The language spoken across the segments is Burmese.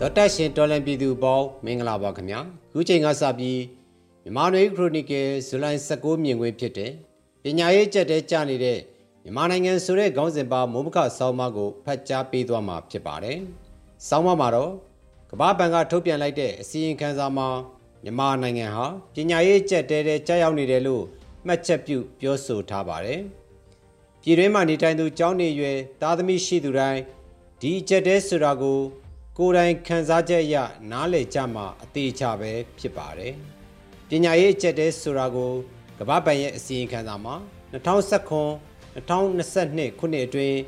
တော်တက်ရှင်တော်လန်ပြည်သူပေါင်းမင်္ဂလာပါခင်ဗျာခုချိန်ကစပြီးမြန်မာနယ်ခရိုနီကယ်ဇူလိုင်16မြင်ကွင်းဖြစ်တဲ့ပညာရေးကျက်တဲ့ကြနေတဲ့မြန်မာနိုင်ငံဆိုတဲ့ခေါင်းစဉ်ပါမုံမခဆောင်းပါးကိုဖတ်ကြားပေးသွားမှာဖြစ်ပါတယ်ဆောင်းပါးမှာတော့ကမ္ဘာဘဏ်ကထုတ်ပြန်လိုက်တဲ့အစီရင်ခံစာမှာမြန်မာနိုင်ငံဟာပညာရေးကျက်တဲ့တဲ့ကြားရောက်နေတယ်လို့မှတ်ချက်ပြုပြောဆိုထားပါတယ်ပြည်တွင်းမှာနေထိုင်သူကျောင်းနေရွယ်သားသမီးရှိသူတိုင်းဒီကျက်တဲ့ဆိုတာကို ကိုယ်တိုင်ခံစားချက်အရနားလည်ကြမှာအသေးချပဲဖြစ်ပါတယ်။ပညာရေးအကျက်တဲဆိုတာကိုကမ္ဘာ့ဘဏ်ရဲ့အစီရင်ခံစာမှာ2019 2022ခုနှစ်အတွင်း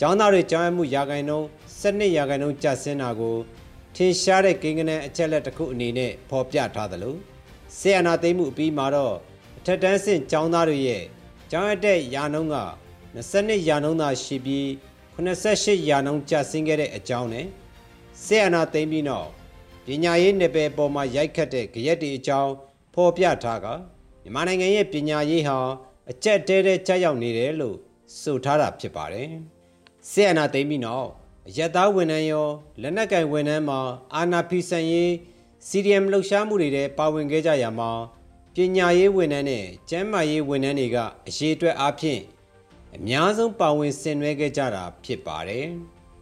ကျောင်းသားတွေကျောင်းရမှုရာခိုင်နှုန်း12ရာခိုင်နှုန်းကျဆင်းတာကိုထင်ရှားတဲ့ကိန်းဂဏန်းအချက်လက်တစ်ခုအနေနဲ့ဖော်ပြထားသလိုဆေးအနာသိမ်းမှုအပြီးမှာတော့အထက်တန်းဆင့်ကျောင်းသားတွေရဲ့ကျောင်းရတဲ့ရာနှုန်းက22ရာနှုန်းသာရှိပြီး88ရာနှုန်းကျဆင်းခဲ့တဲ့အကြောင်းနဲ့ ဆေးအနာသိမ်းပြီးနောက်ပညာရေးနယ်ပယ်ပေါ်မှာရိုက်ခတ်တဲ့ကြရက်တွေအကြောင်းဖော်ပြထားကမြန်မာနိုင်ငံရဲ့ပညာရေးဟာအကျက်တဲတဲကြောက်ရောက်နေတယ်လို့ဆိုထားတာဖြစ်ပါတယ်။ဆေးအနာသိမ်းပြီးနောက်အယက်သားဝန်ထမ်းရောလက်နက်ကင်ဝန်ထမ်းမှာအာနာဖီဆန်ရေး CDM လှုပ်ရှားမှုတွေထဲပါဝင်ခဲ့ကြရမှာပညာရေးဝန်ထမ်းနဲ့ကျန်းမာရေးဝန်ထမ်းတွေကအရေးအတွက်အားဖြင့်အများဆုံးပါဝင်ဆင်နွှဲခဲ့ကြတာဖြစ်ပါတယ်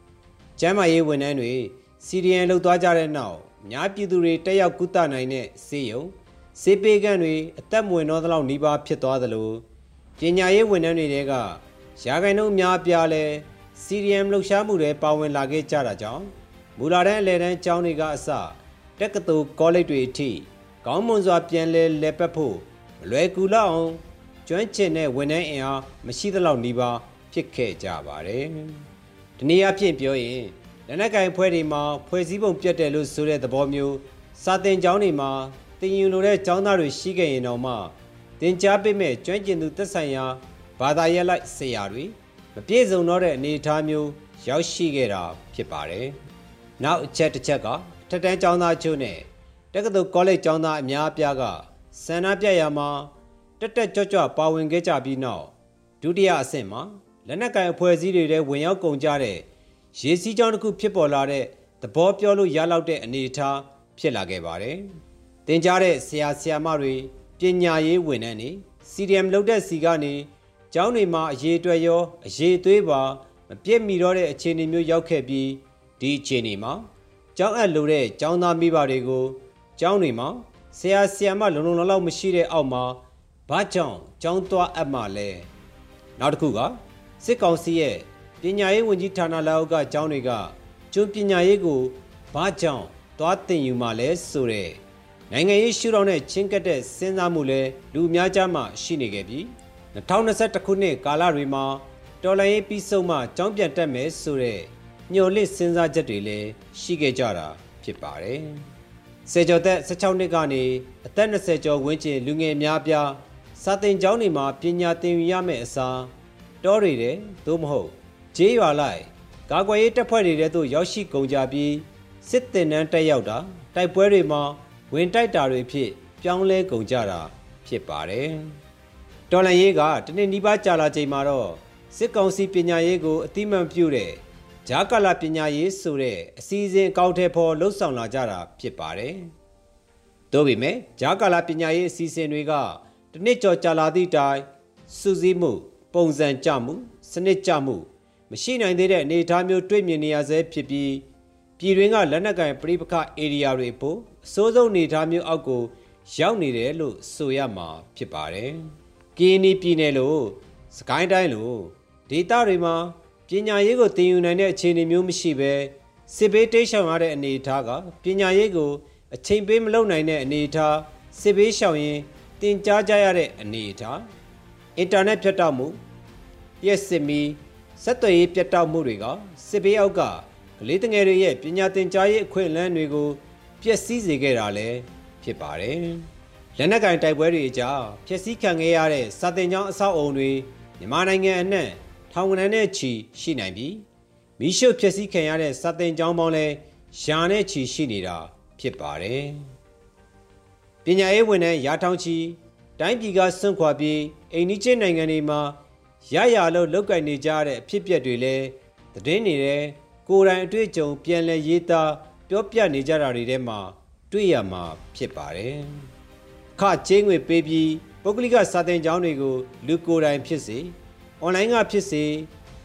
။ကျန်းမာရေးဝန်ထမ်းတွေ စီရီယန်လှုပ်သွားကြတဲ့နောက်များပြည်သူတွေတက်ရောက်ကုသနိုင်တဲ့စေယုံစေပေကန့်တွေအသက်မွေတော့သလောက်နှီးပါဖြစ်သွားသလိုပညာရေးဝန်ထမ်းတွေကရာဂိုင်နှုန်းများပြားလဲစီရီယန်လှုပ်ရှားမှုတွေပါဝင်လာခဲ့ကြတာကြောင့်မူလာတန်းအလဲတန်းကျောင်းတွေကအစတက္ကသိုလ်ကောလိပ်တွေအထိကောင်းမွန်စွာပြန်လဲလဲပတ်ဖို့မလွယ်ကူလောက်အောင်ကျွမ်းကျင်တဲ့ဝန်ထမ်းအင်အားမရှိသလောက်နှီးပါဖြစ်ခဲ့ကြပါတယ်။ဒီနေ့အဖြစ်ပြောရင် လက်နက်ကင်ဖွဲ့တွေမှာဖွဲ့စည်းပုံပြတ်တယ်လို့ဆိုတဲ့သဘောမျိုးစာတင်ကျောင်းတွေမှာတင်ယူလိုတဲ့ကျောင်းသားတွေရှိခဲ့ရင်တော့မှတင် जा ပေးမဲ့ကျွမ်းကျင်သူသက်ဆိုင်ရာဘာသာရပ်လိုက်ဆရာတွေမပြည့်စုံတော့တဲ့အနေအထားမျိုးရောက်ရှိခဲ့တာဖြစ်ပါတယ်။နောက်အချက်တစ်ချက်ကထက်တန်းကျောင်းသားချို့နဲ့တက္ကသိုလ်ကောလိပ်ကျောင်းသားအများအပြားကဆန္ဒပြရမှာတက်တက်ကြွကြွပါဝင်ခဲ့ကြပြီးနောက်ဒုတိယအဆင့်မှာလက်နက်ကင်အဖွဲ့အစည်းတွေထဲဝင်ရောက်ကုန်ကြတဲ့ ရေစီးကြောင်းတစ်ခုဖြစ်ပေါ်လာတဲ့သဘောပြောလို့ရလောက်တဲ့အနေအထားဖြစ်လာခဲ့ပါတယ်။တင်ကြားတဲ့ဆရာဆရာမတွေပညာရေးဝန်ထမ်းတွေ CDM လုပ်တဲ့စီကနေကျောင်းတွေမှာအရေးအတွက်ရောအရေးသွေးပါမပြည့်မီတော့တဲ့အခြေအနေမျိုးရောက်ခဲ့ပြီးဒီအခြေအနေမှာကျောင်းအပ်လို့တဲ့ကျောင်းသားမိဘတွေကိုကျောင်းတွေမှာဆရာဆရာမလုံလုံလောက်လောက်မရှိတဲ့အောက်မှာဘာကြောင့်ကျောင်းသွားအပ်မှလဲနောက်တစ်ခုကစစ်ကောင်စီရဲ့ ပညာရေးဝန်ကြီးဌာနလက်အောက်ကကျောင်းတွေကကျွန်းပညာရေးကိုဘာကြောင့်သွားသင်ယူမှလဲဆိုတဲ့နိုင်ငံရေးရှုထောင့်နဲ့ချင်းကပ်တဲ့စဉ်းစားမှုလဲလူအများကြားမှာရှိနေခဲ့ပြီး2021ခုနှစ်ကာလတွေမှာတော်လိုင်းရေးပြီးဆုံးမှကျောင်းပြန်တက်မယ်ဆိုတဲ့ညှို့လင့်စဉ်းစားချက်တွေလည်းရှိခဲ့ကြတာဖြစ်ပါတယ်။ဆယ်ကျော်သက်16နှစ်ကနေအသက်20ကျော်ဝန်းကျင်လူငယ်များပြားစာသင်ကျောင်းတွေမှာပညာသင်ယူရမယ့်အစားတောတွေတဲ့သို့မဟုတ် ဂျေးရွာလိုက်ကာကွယ်ရေးတပ်ဖွဲ့တွေထဲသို့ရောက်ရှိကုန်ကြပြီးစစ်တင်နှန်းတက်ရောက်တာတိုက်ပွဲတွေမှာဝင်တိုက်တာတွေဖြစ်ပြောင်းလဲကုန်ကြတာဖြစ်ပါတယ်။တော်လန်ရေးကတနေ့နီးပါးကြာလာချိန်မှာတော့စစ်ကောင်စီပညာရေးကိုအတိမတ်ပြုတဲ့ဂျာကာလာပညာရေးဆိုတဲ့အစီအစဉ်အကောင့်ထဲပေါ်လှုပ်ဆောင်လာကြတာဖြစ်ပါတယ်။သို့ပေမဲ့ဂျာကာလာပညာရေးအစီအစဉ်တွေကတနစ်ကျော်ကြာလာသည့်တိုင်စူးစီးမှု ပုံစံကြမှု စနစ်ကြမှု မရှိနိုင်သေးတဲ့အနေအထားမျိုးတွေ့မြင်နေရဆဲဖြစ်ပြီးပြည်တွင်းကလက်နက်ကင်ပြိပခဧရိယာတွေပို့အစိုးဆုံးအနေအထားမျိုးအောက်ကိုရောက်နေတယ်လို့ဆိုရမှာဖြစ်ပါတယ်။ကင်းနီပြည်နယ်လို့စကိုင်းတိုင်းလို့ဒေသတွေမှာပညာရေးကိုသင်ယူနိုင်တဲ့အခြေအနေမျိုးမရှိဘဲစစ်ဘေးတိတ်ရှောင်ရတဲ့အနေအထားကပညာရေးကိုအချိန်ပေးမလုပ်နိုင်တဲ့အနေအထားစစ်ဘေးရှောင်ရင်တင်ကြားကြရတဲ့အနေအထားအင်တာနက်ဖြတ်တောက်မှုရက်စစ်မီ ဆက်သွယ်ရေးပြတ်တောက်မှုတွေကစစ်ဘေးအောက်ကကလေးတငယ်တွေရဲ့ပညာသင်ကြားရေးအခွင့်အလမ်းတွေကိုပျက်စီးစေခဲ့တာလည်းဖြစ်ပါတယ်။လက်နက်ကင်တိုက်ပွဲတွေအကြားဖျက်ဆီးခံခဲ့ရတဲ့စာတင်ကျောင်းအဆောက်အုံတွေမြန်မာနိုင်ငံအနှံ့ထောင်ကနန်းနဲ့ချီရှိနိုင်ပြီးမိရှုဖျက်ဆီးခံရတဲ့စာတင်ကျောင်းပေါင်းလည်းယာနဲ့ချီရှိနေတာဖြစ်ပါတယ်။ပညာရေးဝန်ထမ်းရာထောင်ချီတိုင်းပြည်ကစွန့်ခွာပြီးအိန္ဒိချင်းနိုင်ငံတွေမှာ ရရလို့လောက်ကင်နေကြတဲ့အဖြစ်အပျက်တွေလည်းသတင်းနေတဲ့ကိုယ်တိုင်အတွေ့အကြုံပြန်လည်ရေးသားပြောပြနေကြတာတွေထဲမှာတွေ့ရမှာဖြစ်ပါတယ်။အခကျင်းငွေပေးပြီးပုဂ္ဂလိကစာသင်ကျောင်းတွေကိုလူကိုယ်တိုင်ဖြစ်စေအွန်လိုင်းကဖြစ်စေ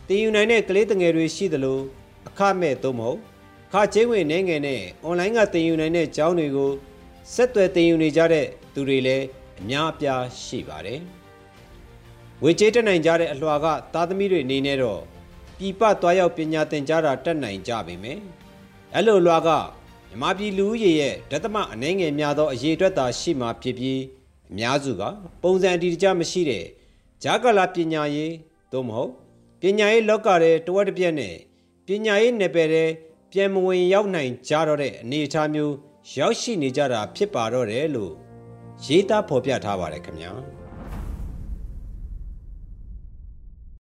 တင်ယူနိုင်တဲ့ကလေးတငယ်တွေရှိသလိုအခမဲ့သို့မဟုတ်အခကျင်းငွေနှဲငယ်နဲ့အွန်လိုင်းကတင်ယူနိုင်တဲ့ကျောင်းတွေကိုဆက်သွယ်တင်ယူနေကြတဲ့သူတွေလည်းအများအပြားရှိပါတယ်။ ဝေကျေးတက်နိုင်ကြတဲ့အလွှာကသားသမီးတွေအနေနဲ့တော့ပြည်ပသွားရောက်ပညာသင်ကြားတာတက်နိုင်ကြပေမယ်။အဲ့လိုလွှာကမြမပြည်လူဦးရေရဲ့ဒသမအနှဲငယ်များသောအရေးအတွက်သာရှိမှဖြစ်ပြီးအများစုကပုံစံအတီတကျမရှိတဲ့ဂျာကလာပညာရေးသို့မဟုတ်ပညာရေးလောကရဲ့တဝက်တစ်ပြက်နဲ့ပညာရေးနယ်ပယ်တဲ့ပြန်မဝင်ရောက်နိုင်ကြတော့တဲ့အနေအထားမျိုးရောက်ရှိနေကြတာဖြစ်ပါတော့တယ်လို့ရေးသားဖော်ပြထားပါတယ်ခင်ဗျာ။